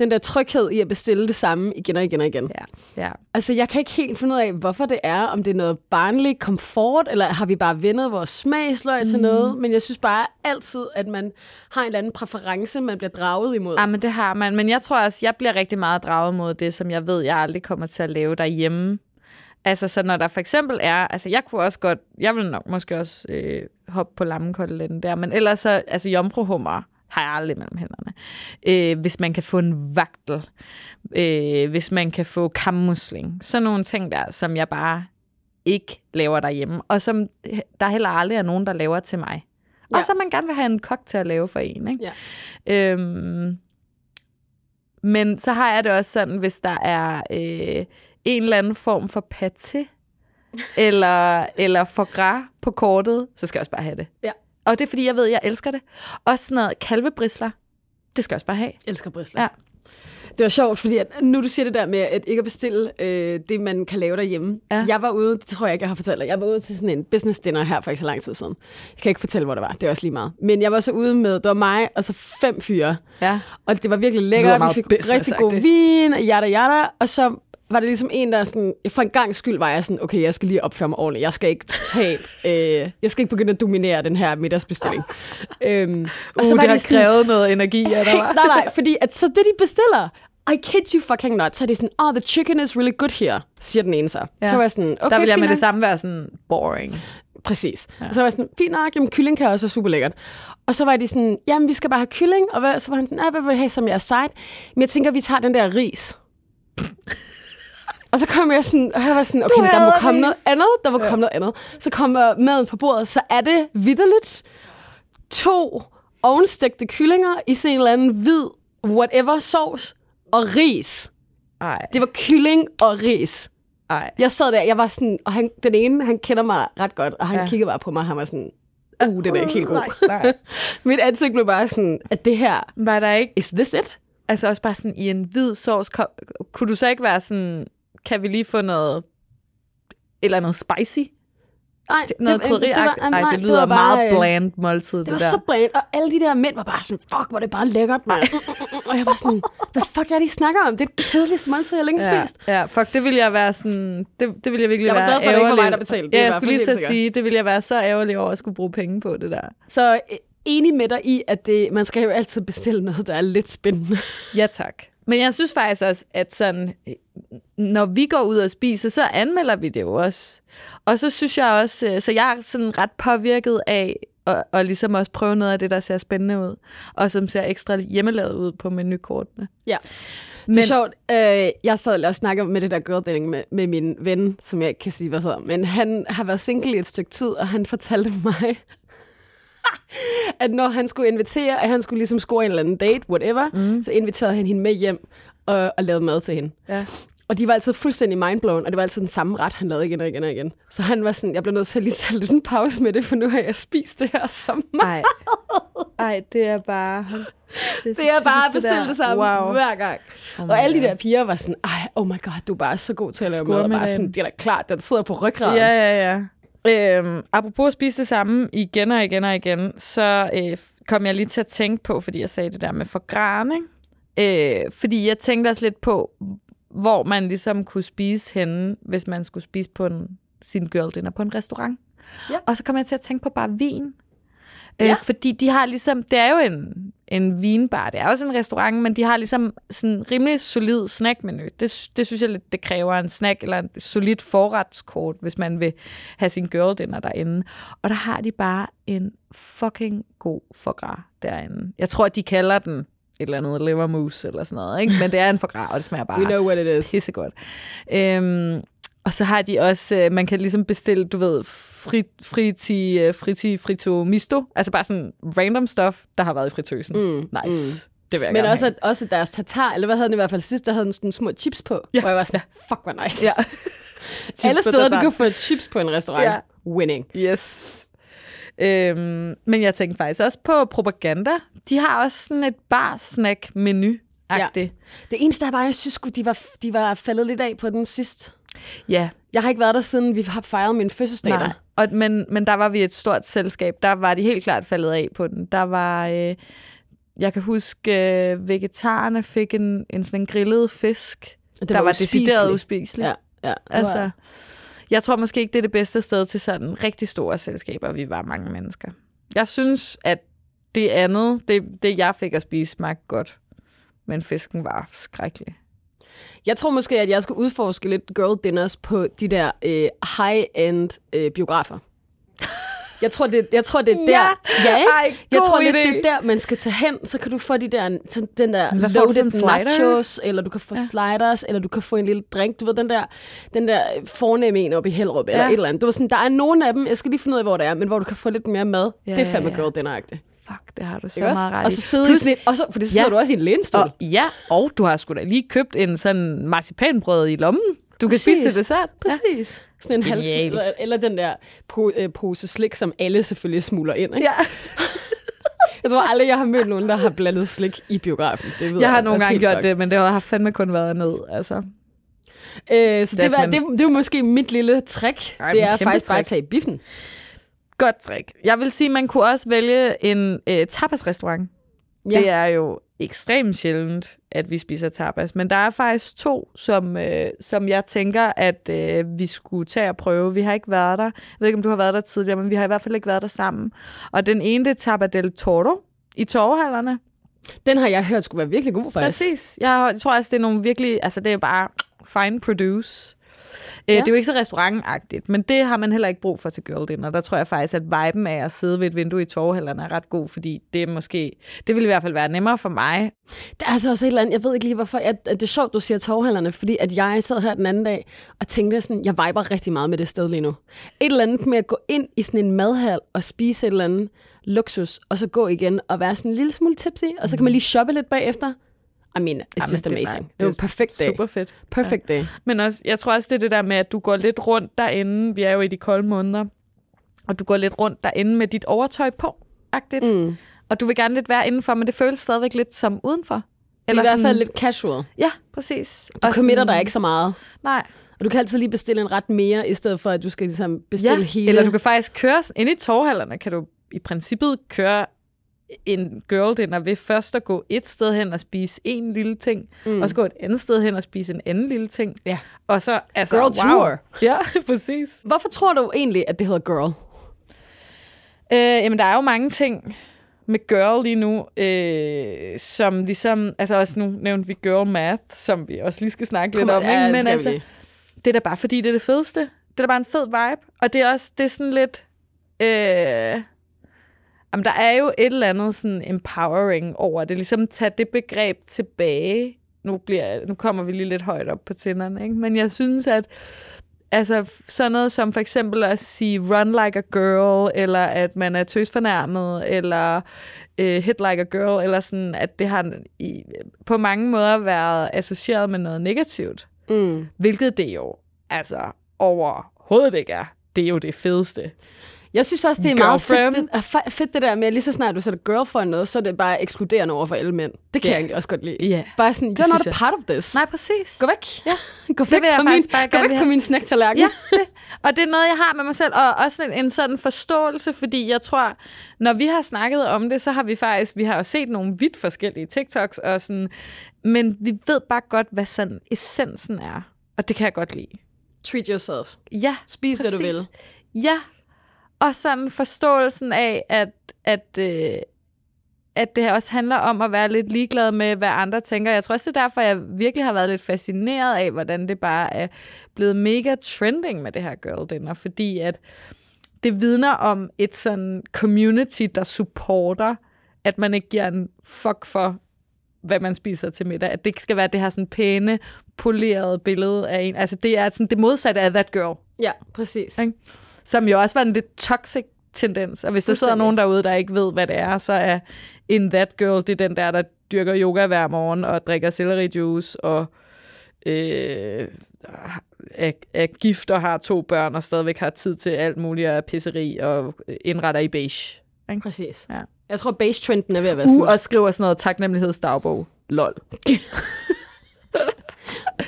den der tryghed i at bestille det samme igen og igen og igen. Ja. ja. Altså, jeg kan ikke helt finde ud af, hvorfor det er, om det er noget barnlig komfort, eller har vi bare vendet vores smagsløg til mm. noget. Men jeg synes bare altid, at man har en eller anden præference, man bliver draget imod. Ja, men det har man. Men jeg tror også, jeg bliver rigtig meget draget mod det, som jeg ved, jeg aldrig kommer til at lave derhjemme. Altså, så når der for eksempel er, altså jeg kunne også godt, jeg vil nok måske også øh, hoppe på lammekoteletten der, men ellers så, altså jomfruhummer har jeg aldrig mellem hænderne. Øh, hvis man kan få en vagtel, øh, hvis man kan få kammusling, sådan nogle ting der, som jeg bare ikke laver derhjemme, og som der heller aldrig er nogen, der laver til mig. Ja. Og så man gerne vil have en kok til at lave for en. Ikke? Ja. Øhm, men så har jeg det også sådan, hvis der er øh, en eller anden form for paté, eller, eller for gras på kortet, så skal jeg også bare have det. Ja. Og det er, fordi jeg ved, at jeg elsker det. Også sådan noget kalvebrisler, det skal jeg også bare have. Jeg elsker brisler. Ja. Det var sjovt, fordi at nu du siger det der med at ikke at bestille øh, det, man kan lave derhjemme. Ja. Jeg var ude, det tror jeg ikke, jeg har fortalt dig, jeg var ude til sådan en business dinner her for ikke så lang tid siden. Jeg kan ikke fortælle, hvor det var, det er også lige meget. Men jeg var så ude med, det var mig og så fem fyre. Ja. Og det var virkelig lækkert, vi fik rigtig god det. vin, jada jada, og så var det ligesom en, der sådan, for en gang skyld var jeg sådan, okay, jeg skal lige opføre mig ordentligt. Jeg skal ikke totalt, øh, jeg skal ikke begynde at dominere den her middagsbestilling. øhm, og uh, så var det har sådan, krævet noget energi af dig. nej, nej, fordi at så det, de bestiller, I kid you fucking not, så er det sådan, oh, the chicken is really good here, siger den ene så. Ja. Så var jeg sådan, okay, Der vil jeg med det samme være sådan, boring. Præcis. Ja. Og så var jeg sådan, fint nok, jamen kylling kan også være super lækkert. Og så var de sådan, jamen vi skal bare have kylling, og hvad, så var han sådan, hvad vil du have som jeres side? Men jeg tænker, vi tager den der ris. Og så kom jeg sådan, og jeg var sådan, okay, der må komme noget andet, der må ja. komme noget andet. Så kommer maden på bordet, så er det vidderligt to ovenstegte kyllinger i sådan en eller anden hvid whatever sauce og ris. Ej. Det var kylling og ris. Ej. Jeg sad der, jeg var sådan, og han, den ene, han kender mig ret godt, og han ja. kiggede bare på mig, og han var sådan, uh, det er ikke helt god. Nej, nej. Mit ansigt blev bare sådan, at det her, var der ikke, is this it? Altså også bare sådan i en hvid sovs, kunne du så ikke være sådan, kan vi lige få noget, eller noget spicy? Nej, noget det, det, det, var, nej, det lyder det meget bare, bland måltid, det, det var der. så bland, og alle de der mænd var bare sådan, fuck, hvor det bare lækkert, mand. og jeg var sådan, hvad fuck er det, I snakker om? Det er et kedeligt måltid, jeg længe ja, spist. Ja, fuck, det ville jeg være sådan, det, det ville jeg virkelig jeg være. Jeg var glad for, at det ikke var mig, der betalte. Ja, jeg skulle lige til at sige, det ville jeg være så ærgerlig over at skulle bruge penge på det der. Så øh, enig med dig i, at det, man skal jo altid bestille noget, der er lidt spændende. ja, tak. Men jeg synes faktisk også, at sådan, når vi går ud og spiser, så anmelder vi det jo også. Og så synes jeg også, øh, så jeg er sådan ret påvirket af at, og ligesom også prøve noget af det, der ser spændende ud, og som ser ekstra hjemmelavet ud på menukortene. Ja. Men, det er sjovt. Øh, jeg sad og snakkede med det der girl dating med, med min ven, som jeg ikke kan sige, hvad hedder. Men han har været single i et stykke tid, og han fortalte mig, at når han skulle invitere, at han skulle ligesom score en eller anden date, whatever, mm. så inviterede han hende med hjem og, og lavede mad til hende. Ja. Og de var altid fuldstændig mindblown, og det var altid den samme ret, han lavede igen og igen og igen. Så han var sådan, jeg blev nødt til at lige tage lidt en pause med det, for nu har jeg spist det her så meget. Ej. Ej, det er bare... Det Det er bare at bestille det samme Wow. hver gang. Oh og alle de der piger var sådan, ej, oh my god, du er bare så god til at lave mad. Og Bare sådan, det er da klart, der sidder på ryggraden. Ja, ja, ja. Øhm, apropos at spise det samme igen og igen og igen, så øh, kom jeg lige til at tænke på, fordi jeg sagde det der med forgran, ikke? Øh, fordi jeg tænkte også lidt på, hvor man ligesom kunne spise henne, hvis man skulle spise på en, sin girl dinner på en restaurant. Ja. Og så kom jeg til at tænke på bare vin. Øh, Ja. Fordi de har ligesom, det er jo en, en vinbar, det er også en restaurant, men de har ligesom sådan en rimelig solid snackmenu. Det, det synes jeg lidt, det kræver en snack eller en solidt forretskort, hvis man vil have sin girl dinner derinde. Og der har de bare en fucking god foie derinde. Jeg tror, de kalder den et eller andet liver mousse eller sådan noget, ikke? men det er en foie og det smager bare We know what it is. pissegodt. Øhm, og så har de også, øh, man kan ligesom bestille, du ved, frit, friti, øh, friti, frito misto. Altså bare sådan random stuff, der har været i fritøsen. Mm, Nice. mm. Det vil jeg Men også, have. at, også deres tatar, eller hvad havde den i hvert fald sidst, der havde den sådan små chips på. Ja. Hvor jeg var sådan, fuck, hvor nice. Ja. Alle steder, du kan få chips på en restaurant. Ja. Winning. Yes. Øhm, men jeg tænkte faktisk også på propaganda. De har også sådan et bar-snack-menu. Ja. Det eneste er bare, jeg synes de var, de var faldet lidt af på den sidst. ja. Jeg har ikke været der, siden vi har fejret min fødselsdag Nej. der. Og, men, men der var vi et stort selskab. Der var de helt klart faldet af på den. Der var... Øh, jeg kan huske, øh, vegetarerne fik en, en sådan en grillet fisk, Det der var decideret uspiseligt. uspiselig. Ja, ja. Altså, jeg tror måske ikke, det er det bedste sted til sådan rigtig store selskaber. Vi var mange mennesker. Jeg synes, at det andet, det, det jeg fik at spise, smagte godt. Men fisken var skrækkelig. Jeg tror måske, at jeg skal udforske lidt girl dinners på de der øh, high-end øh, biografer. Jeg tror, det, jeg tror, det er der. Ja. ja ikke? Ej, jeg tror lidt, idé. det er der, man skal tage hen. Så kan du få de der, den der Hvad loaded nachos, eller du kan få ja. sliders, eller du kan få en lille drink. Du ved, den der, den der fornemme en oppe i Hellerup, ja. eller et eller andet. Du ved, sådan, der er nogle af dem, jeg skal lige finde ud af, hvor det er, men hvor du kan få lidt mere mad. Ja, Ja, det er ja, fandme ja. girl dinner-agtigt. Fuck, det har du så Ikke meget ret Og så sidde i Plus- et, og så, for det så sidder Ja. du også i en lænestol. Og, ja, og du har sgu da lige købt en sådan marcipanbrød i lommen. Du kan Præcis. spise til dessert. Præcis. Sådan en hals, eller, eller den der po, øh, pose slik, som alle selvfølgelig smuler ind. Ikke? Ja. Jeg tror aldrig, jeg har mødt nogen, der har blandet slik i biografen. Det ved Jeg har også nogle gange gjort fucked. det, men det har fandme kun været ned. Altså. Øh, så det, var, det, det var måske mit lille trick. Ej, det er faktisk bare at trick. tage i biffen. Godt trick. Jeg vil sige, man kunne også vælge en øh, tapasrestaurant. Ja. Det er jo ekstremt sjældent, at vi spiser tapas. Men der er faktisk to, som, øh, som jeg tænker, at øh, vi skulle tage og prøve. Vi har ikke været der. Jeg ved ikke, om du har været der tidligere, men vi har i hvert fald ikke været der sammen. Og den ene, det er Tapa del Toro i torvehallerne. Den har jeg hørt skulle være virkelig god, faktisk. Præcis. Jeg tror også, det er nogle virkelig... Altså, det er bare fine produce. Ja. Ja. Det er jo ikke så restaurantagtigt, men det har man heller ikke brug for til girl dinner. Der tror jeg faktisk, at viben af at sidde ved et vindue i torvehallerne er ret god, fordi det er måske... Det vil i hvert fald være nemmere for mig. Der er altså også et eller andet, jeg ved ikke lige hvorfor, at, at det er sjovt, du siger torvhallerne, fordi at jeg sad her den anden dag og tænkte sådan, jeg viber rigtig meget med det sted lige nu. Et eller andet med at gå ind i sådan en madhal og spise et eller andet luksus, og så gå igen og være sådan en lille smule tipsy, og så kan man lige shoppe lidt bagefter. I mean, it's Jamen, just amazing. det Det var en perfekt dag. Super fedt. Perfect day. Men også, jeg tror også, det er det der med, at du går lidt rundt derinde. Vi er jo i de kolde måneder. Og du går lidt rundt derinde med dit overtøj på, agtigt. Mm. Og du vil gerne lidt være indenfor, men det føles stadigvæk lidt som udenfor. Det er i hvert fald lidt casual. Ja, præcis. Du committer dig ikke så meget. Nej. Og du kan altid lige bestille en ret mere, i stedet for, at du skal ligesom bestille Ja, hele. eller du kan faktisk køre, ind i torvhallerne kan du i princippet køre en girl dinner ved først at gå et sted hen og spise en lille ting, mm. og så gå et andet sted hen og spise en anden lille ting. Ja. Og så, altså, Girl wow. tour. Ja, præcis. Hvorfor tror du egentlig, at det hedder girl? Øh, jamen, der er jo mange ting med girl lige nu, øh, som ligesom, altså også nu nævnte vi girl math, som vi også lige skal snakke lidt om, Ja, ikke? men vi altså, det er da bare fordi, det er det fedeste. Det er da bare en fed vibe, og det er også, det er sådan lidt, øh, jamen, der er jo et eller andet sådan empowering over det, ligesom tage det begreb tilbage. Nu, bliver, nu kommer vi lige lidt højt op på tænderne, ikke? men jeg synes, at Altså sådan noget som for eksempel at sige run like a girl, eller at man er tøsfornærmet, eller uh, hit like a girl, eller sådan, at det har i, på mange måder været associeret med noget negativt. Mm. Hvilket det jo altså overhovedet ikke er. Det er jo det fedeste. Jeg synes også, det er meget Girlfriend. fedt, det, fe- fedt det der med, at lige så snart du sætter girl for noget, så er det bare ekskluderende over for alle mænd. Det kan Ja. jeg egentlig også godt lide. Ja. Bare sådan, Det you're not a part of this. Nej, præcis. Gå væk. Ja. Gå væk fra min, bare gå væk fra min snacktallerken. Ja, det. Og det er noget, jeg har med mig selv. Og også en, en sådan forståelse, fordi jeg tror, når vi har snakket om det, så har vi faktisk, vi har jo set nogle vidt forskellige TikToks, og sådan, men vi ved bare godt, hvad sådan essensen er. Og det kan jeg godt lide. Treat yourself. Ja, Spis, hvad du vil. Ja, og sådan forståelsen af, at, at, øh, at det også handler om at være lidt ligeglad med, hvad andre tænker. Jeg tror også, det er derfor, jeg virkelig har været lidt fascineret af, hvordan det bare er blevet mega trending med det her girl dinner, fordi at det vidner om et sådan community, der supporter, at man ikke giver en fuck for, hvad man spiser til middag. At det ikke skal være det her sådan pæne, polerede billede af en. Altså det er sådan det modsatte af that girl. Ja, præcis. Ikke? Som jo også var en lidt toxic tendens. Og hvis der sidder nogen derude, der ikke ved, hvad det er, så er in that girl, det er den der, der dyrker yoga hver morgen og drikker celery-juice og øh, er, er gift og har to børn og stadigvæk har tid til alt muligt af pisseri og indretter i beige. Ikke? Præcis. Ja. Jeg tror, base-trenden er ved at være Uh, slut. og skriver sådan noget taknemmelighedsdagbog. Lol.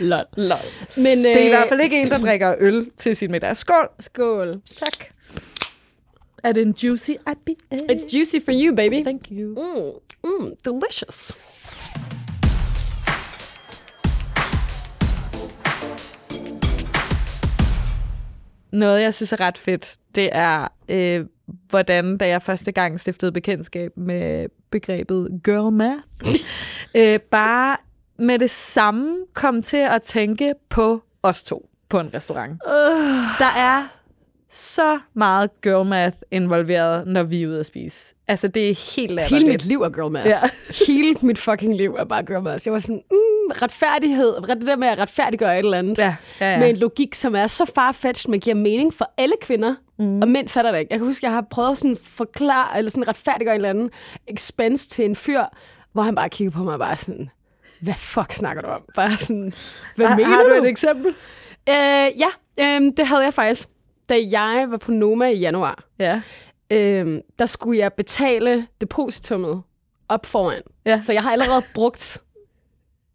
Lol. Lol. Men, øh, Det er i hvert fald ikke en, der drikker øl til sin middag. Skål! Skål. Tak. Er det en juicy IPA? It's juicy for you, baby. Thank you. Mm, mm, delicious. Noget, jeg synes er ret fedt, det er, øh, hvordan, da jeg første gang stiftede bekendtskab med begrebet girl math, øh, bare med det samme kom til at tænke på os to på en restaurant. Uh, Der er så meget girl math involveret, når vi er ude at spise. Altså, det er helt latterligt. hele mit liv er girl math. Ja. hele mit fucking liv er bare girl math. Jeg var sådan, mm, retfærdighed. Det der med at retfærdiggøre et eller andet. Ja, ja, ja. Med en logik, som er så farfetched, men giver mening for alle kvinder. Mm. Og mænd fatter det ikke. Jeg kan huske, jeg har prøvet at sådan forklare, eller sådan retfærdiggøre en eller anden expense til en fyr, hvor han bare kiggede på mig og bare sådan, hvad fuck snakker du om? Bare sådan, hvad har, mener har du du? et eksempel? Øh, ja, øh, det havde jeg faktisk. Da jeg var på Noma i januar, Ja. øh, der skulle jeg betale depositummet op foran. Ja. Så jeg har allerede brugt...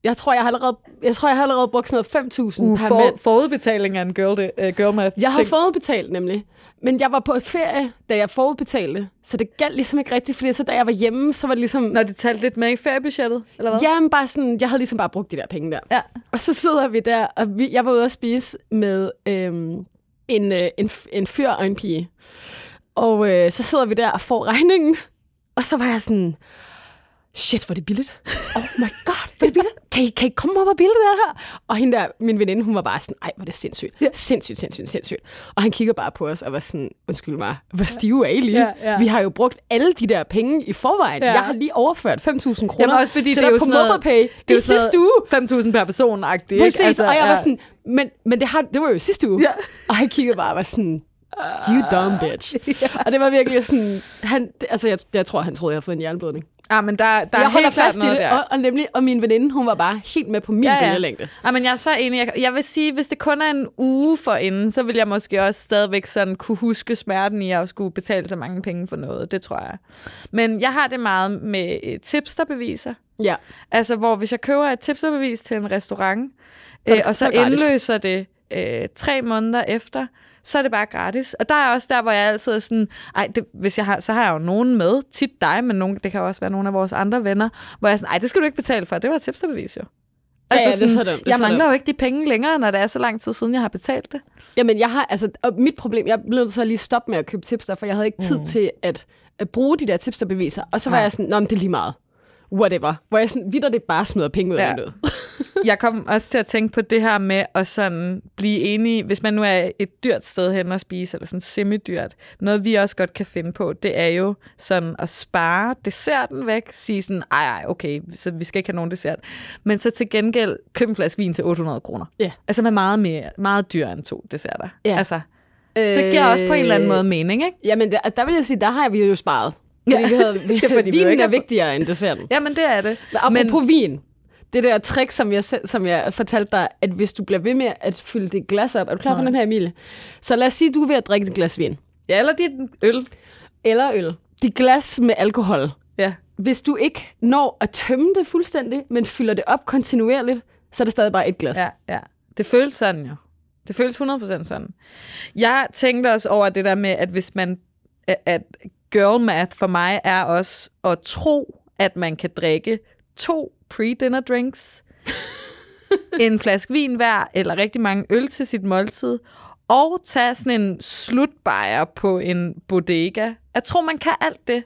Jeg tror, jeg har allerede, jeg tror, jeg har allerede brugt sådan noget 5.000 Uh, per for, mand. forudbetaling af en girl, uh, girl math. Jeg har forudbetalt nemlig. Men jeg var på ferie, da jeg forudbetalte. Så det galt ligesom ikke rigtigt, fordi så da jeg var hjemme, så var det ligesom... Når de talte lidt med i feriebudgettet, eller hvad? Jamen bare sådan, jeg havde ligesom bare brugt de der penge der. Ja. Og så sidder vi der, og vi, jeg var ude at spise med øhm, en, øh, en, en fyr og en pige. Og øh, så sidder vi der og får regningen. Og så var jeg sådan, shit, hvor er det billigt. Oh my god, hvor er det billigt. Kan I, kan I komme op og billigt det her? Og hende der, min veninde, hun var bare sådan, ej, hvor er det sindssygt. Ja. Sindssygt, sindssygt, sindssygt. Og han kigger bare på os og var sådan, undskyld mig, hvor stive er I lige? Ja, ja. Vi har jo brugt alle de der penge i forvejen. Ja. Jeg har lige overført 5.000 kroner også fordi til det er jo på MobilePay Det i jo sidste uge. noget 5.000 per person agtigt Præcis, altså, og jeg ja. var sådan, men, men det, har, det var jo sidste uge. Ja. Og han kiggede bare og var sådan, you dumb bitch. Og det var virkelig sådan, han, altså jeg, jeg tror, han troede, jeg havde fået en jernblødning. Ja, men der, der er jeg holder helt fast i det, der. og, og, nemlig, og min veninde, hun var bare helt med på min Ja, ja, ja. bølgelængde. Ja, men jeg er så enig. Jeg, jeg vil sige, hvis det kun er en uge for inden, så vil jeg måske også stadigvæk sådan kunne huske smerten i at skulle betale så mange penge for noget. Det tror jeg. Men jeg har det meget med øh, tipsterbeviser. Ja. Altså, hvor hvis jeg køber et tipsterbevis til en restaurant, Så er øh, og så så er gratis. indløser det øh, tre måneder efter, så er det bare gratis. Og der er også der, hvor jeg altid er sådan, ej, det, hvis jeg har, så har jeg jo nogen med, tit dig, men nogen, det kan også være nogle af vores andre venner, hvor jeg er sådan, ej, det skal du ikke betale for, det var et tipsterbevis jo. ja, det er så dumt, det er jeg så mangler dumt. jo ikke de penge længere, når det er så lang tid siden, jeg har betalt det. Jamen, jeg har, altså, og mit problem, jeg blev at lige stoppe med at købe tipster, for jeg havde ikke tid mm. til at, at bruge de der tipsterbeviser. Og så var Nej. jeg sådan, nå, men det er lige meget. Whatever. Hvor jeg sådan, vidder det bare smider penge ud af Ja. vinduet. Jeg kom også til at tænke på det her med at sådan blive enige, hvis man nu er et dyrt sted hen at spise, eller sådan semidyrt. Noget vi også godt kan finde på, det er jo sådan at spare desserten væk, sige sådan, ej, ej, okay, så vi skal ikke have nogen dessert. Men så til gengæld købe en flaske vin til 800 kroner. Ja. Altså med meget, mere, meget dyrere end to desserter. Ja. Altså, det giver også på en eller anden måde mening, ikke? Jamen, der, der vil jeg sige, der har vi jo sparet. Fordi vi havde, vi, Ja, fordi vinen er vigtigere end desserten. Jamen, det er det. Men apropos men, vin, det der trick, som jeg, som jeg fortalte dig, at hvis du bliver ved med at fylde dit glas op, er du klar på Nej. den her, Emilie? Så lad os sige, at du er ved at drikke et glas vin. Ja, eller dit øl. Eller øl. Dit glas med alkohol. Ja. Hvis du ikke når at tømme det fuldstændig, men fylder det op kontinuerligt, så er det stadig bare et glas. Ja, ja. Det føles sådan jo. Det føles 100% sådan. Jeg tænkte også over det der med, at hvis man... At girl math for mig er også at tro, at man kan drikke to pre-dinner drinks, en flaske vin hver, eller rigtig mange øl til sit måltid, og tage sådan en slutbajer på en bodega. Jeg tror, man kan alt det,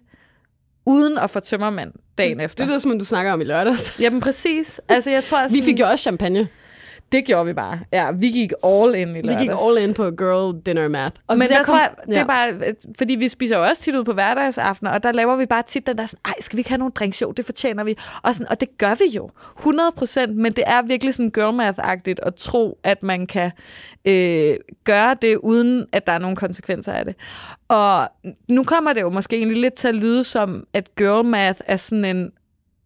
uden at få tømmermand dagen efter. Det lyder som om, du snakker om i lørdags. Jamen præcis. Altså, jeg tror, Vi sådan, fik jo også champagne. Det gjorde vi bare. Ja, vi gik all in i Vi lørdags. gik all in på girl dinner math. Og Men der kom- tror jeg, det Ja. er bare, fordi vi spiser jo også tit ud på hverdagsaftener, og der laver vi bare tit den der sådan, ej, skal vi ikke have nogle drinks? Jo, det fortjener vi. Og, sådan, og det gør vi jo, 100 procent, men det er virkelig sådan girl math-agtigt at tro, at man kan øh, gøre det, uden at der er nogen konsekvenser af det. Og nu kommer det jo måske egentlig lidt til at lyde som, at girl math er sådan en,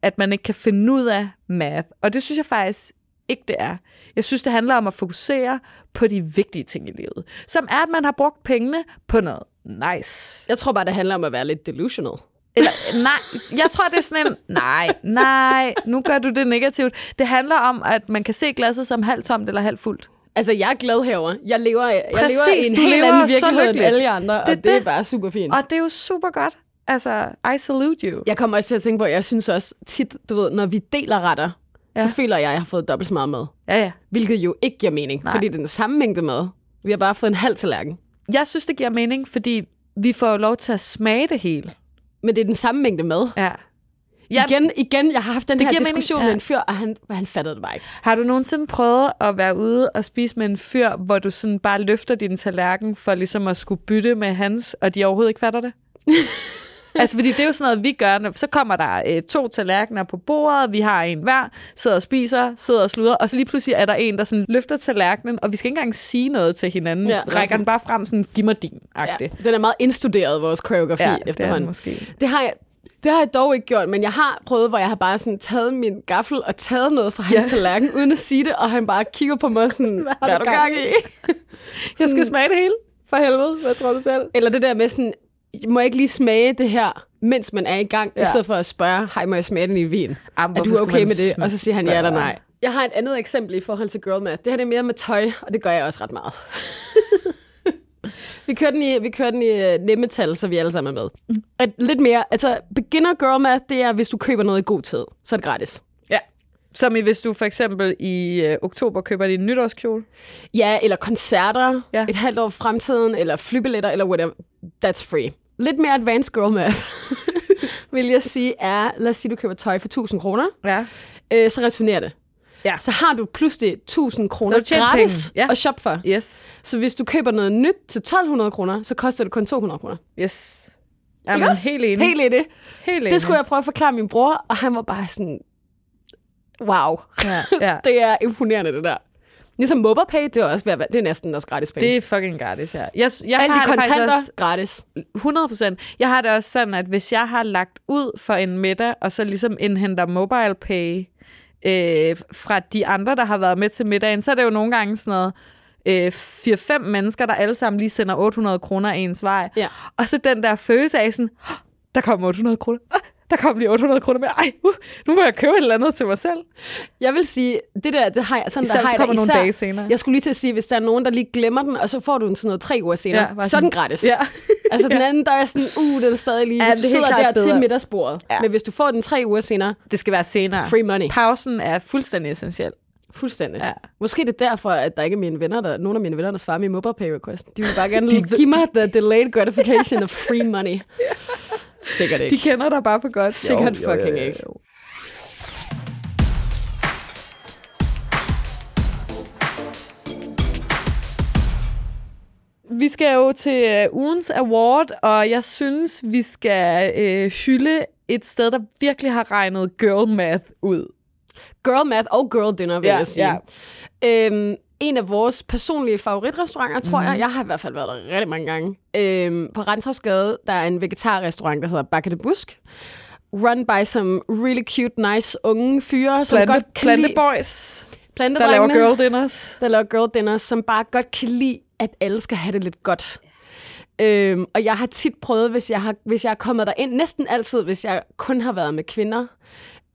at man ikke kan finde ud af math. Og det synes jeg faktisk ikke, det er. Jeg synes, det handler om at fokusere på de vigtige ting i livet. Som er, at man har brugt pengene på noget nice. Jeg tror bare, det handler om at være lidt delusional. Eller, nej, jeg tror, det er sådan en, nej, nej, nu gør du det negativt. Det handler om, at man kan se glasset som halvt tomt eller halvt fuldt. Altså, jeg er glad herover. Jeg lever, jeg Præcis, lever i en du helt lever anden virkelighed end alle andre, og Det er det er det. bare super fint. Og det er jo super godt. Altså, I salute you. Jeg kommer også til at tænke på, at jeg synes også tit, du ved, når vi deler retter, ja. Så føler jeg, at jeg har fået dobbelt så meget mad. Ja, ja. Hvilket jo ikke giver mening, Nej. fordi det er den samme mængde mad. Vi har bare fået en halv tallerken. Jeg synes, det giver mening, fordi vi får jo lov til at smage det hele. Men det er den samme mængde mad. Ja. Ja. Igen, igen, jeg har haft den her mening, diskussion ja. med en fyr, og han, han fattede det bare ikke. Har du nogensinde prøvet at være ude og spise med en fyr, hvor du sådan bare løfter din tallerken for ligesom at skulle bytte med hans, og de overhovedet ikke fatter det? altså, fordi det er jo sådan noget, vi gør. Når, så kommer der øh, to tallerkener på bordet, vi har en hver, sidder og spiser, sidder og sluder, og så lige pludselig er der en, der sådan løfter tallerkenen, og vi skal ikke engang sige noget til hinanden. Ja, Rækker den bare frem sådan, giv mig din, Ja. Den er meget indstuderet, vores koreografi Ja, ja, det efterhånden. måske. Det har jeg, det har jeg dog ikke gjort, men jeg har prøvet, hvor jeg har bare sådan taget min gaffel og taget noget fra hans Ja. tallerken, uden at sige det, og han bare kigger på mig sådan, hvad har du du gang i? Jeg skal smage det hele, for helvede. Hvad tror du selv? Eller det der med sådan, må jeg ikke lige smage det her, mens man er i gang, ja. i stedet for at spørge, hej, må jeg smage den i vin? Jamen, Er du okay med det? Og så siger han ja eller nej. Jeg har et andet eksempel i forhold til girl math. Det her det er mere med tøj, og det gør jeg også ret meget. vi kører den i, vi kører den i øh, nemmetal, så vi alle sammen er med. Et, lidt mere, altså beginner girl math, det er, hvis du køber noget i god tid, så er det gratis. Ja. Som i, hvis du for eksempel i øh, oktober køber din nytårskjole. Ja, eller koncerter Ja. et halvt år fremtiden, eller flybilletter, eller whatever. That's free. Lidt mere advanced girl math, vil jeg sige, er, lad os sige, du køber tøj for 1000 kroner, Ja. øh, så returnerer det. Ja. Så har du pludselig 1000 kroner gratis penge. Ja. at shoppe for. Yes. Så hvis du køber noget nyt til 1200 kroner, så koster det kun 200 kroner. Yes. Jamen, helt enig. Helt enig. helt enig. Det skulle jeg prøve at forklare min bror, og han var bare sådan, wow, Ja, ja. det er imponerende det der. Ligesom MobilePay, det er, også, det er næsten også gratis penge. Det er fucking gratis, ja. Jeg, jeg Alle har de kontanter, også gratis. 100 procent. Jeg har det også sådan, at hvis jeg har lagt ud for en middag, og så ligesom indhenter mobile pay øh, fra de andre, der har været med til middagen, så er det jo nogle gange sådan noget, øh, 4-5 mennesker, der alle sammen lige sender 800 kroner ens vej. Ja. Og så den der følelse af sådan, "Åh, der kommer 800 kroner. Der kom lige 800 kroner med. Ej, uh, nu må jeg købe et eller andet til mig selv. Jeg vil sige, det der, det har jeg, sådan Især der har det jeg kommer nogle især. dage senere. Jeg skulle lige til at sige, hvis der er nogen, der lige glemmer den, og så får du den sådan noget tre uger senere, Ja, er sådan- den gratis. Ja. Altså den anden, der er sådan, uh, den er stadig lige, Ja, hvis det du er sidder der klart til bedre. middagsbordet. Ja. Men hvis du får den tre uger senere, Det skal være senere. free money. Pausen er fuldstændig essentiel. Fuldstændig. Ja. Ja. Måske det er derfor, at der ikke er mine venner, der, nogen af mine venner, der svarer min mobile pay request. De vil bare gerne give mig the delayed gratification of free money. Sikkert ikke. De kender dig bare for godt. Sikkert fucking ikke. Vi skal jo til uh, ugens award, og jeg synes, vi skal uh, hylde et sted, der virkelig har regnet girl math ud. Girl math og girl dinner, vil Ja, jeg sige. ja. Øhm, en af vores personlige favoritrestauranter, tror Mhm. mm-hmm. jeg. Jeg har i hvert fald været der rigtig mange gange. Øhm, på Renshavsgade, der er en vegetarrestaurant, der hedder Bakke de Busk. run by some really cute, nice unge fyre, som Plante, godt kan lide planteboys, der laver girl dinners. der laver girl dinners, som bare godt kan lide, at alle skal have det lidt godt. Øhm, og jeg har tit prøvet, hvis jeg, har, hvis jeg er kommet derind, næsten altid, hvis jeg kun har været med kvinder,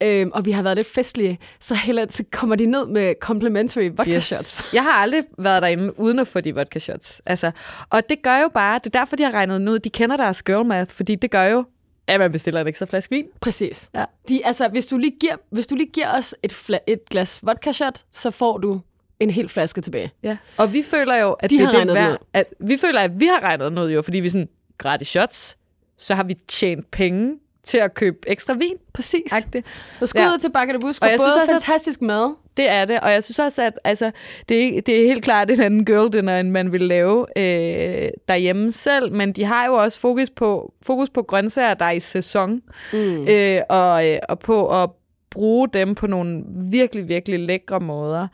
øhm, og vi har været lidt festlige, så heller så kommer de ned med complimentary vodka yes. shots. Jeg har aldrig været derinde uden at få de vodka shots. Altså, og det gør jo bare, det er derfor, de har regnet den ud. De kender deres girl math, fordi det gør jo, at man bestiller en ekstra flaske vin. Præcis. Ja. De, altså, hvis du lige giver, hvis du lige giver os et, fla- et glas vodka shot, så får du en hel flaske tilbage. Ja. Og vi føler jo, at De det har det værd, at vi føler, at vi har regnet ud jo, fordi vi er sådan, gratis shots, så har vi tjent penge til at købe ekstra vin. Præcis. Agtigt. Og skud Ja. til Bakke de Busk, Og jeg både synes også, fantastisk mad. Det er det, og jeg synes også, at altså, det, er, det er helt klart en anden girl dinner, end man vil lave øh, derhjemme selv, men de har jo også fokus på, fokus på grøntsager, der er i sæson, Mm. øh, og, øh, og på at bruge dem på nogle virkelig, virkelig lækre måder.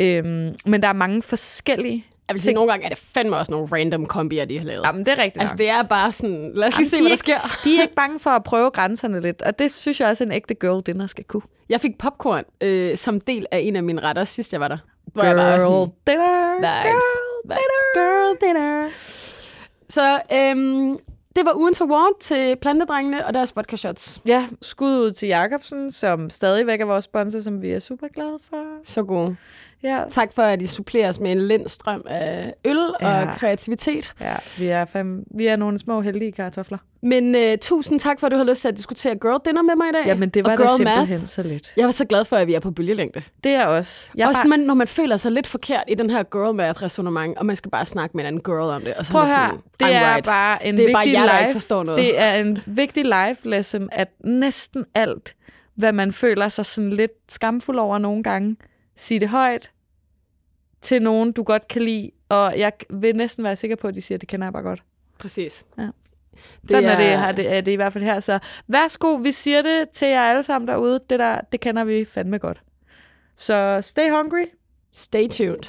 Øhm, men der er mange forskellige... Jeg vil sige, nogle gange er det fandme også nogle random kombier, de har lavet. Jamen, det er rigtigt Altså, det er bare sådan, lad os lige se, hvad er der sker. De er ikke bange for at prøve grænserne lidt, og det synes jeg også, en ægte girl dinner skal kunne. Jeg fik popcorn øh, som del af en af mine retter, sidst jeg var der. Hvor jeg bare var sådan, dinner, vibes. Girl, girl dinner. Så øhm, det var ugens award til plantedrengene og deres vodka shots. Ja, skud ud til Jacobsen, som stadigvæk er vores sponsor, som vi er super glade for. Så gode. Ja, Tak for, at I suppleres med en lind strøm af øl ja. Og kreativitet. ja vi, er fem, vi er nogle små heldige kartofler. Men uh, tusind tak for, at du havde lyst til at diskutere girl dinner med mig i dag. Jamen, det var da simpelthen math. så lidt. Jeg var så glad for, at vi er på bølgelængde. Det er også. Jeg Også bare, man, når man føler sig lidt forkert i den her girl math resonemang, og man skal bare snakke med en anden girl om det. Og så prøv er høre, sådan, det I'm er right. bare en Det er bare vigtig jer, der ikke life. forstår noget. Det er en vigtig life lesson, at næsten alt, hvad man føler sig sådan lidt skamfuld over nogle gange, sig det højt til nogen, du godt kan lide. Og jeg vil næsten være sikker på, at de siger, at det kender jeg bare godt. Præcis. Ja. Det Sådan er, er- det, er, det, i hvert fald her. Så værsgo, vi siger det til jer alle sammen derude. Det, der, det kender vi fandme godt. Så stay hungry. Stay tuned.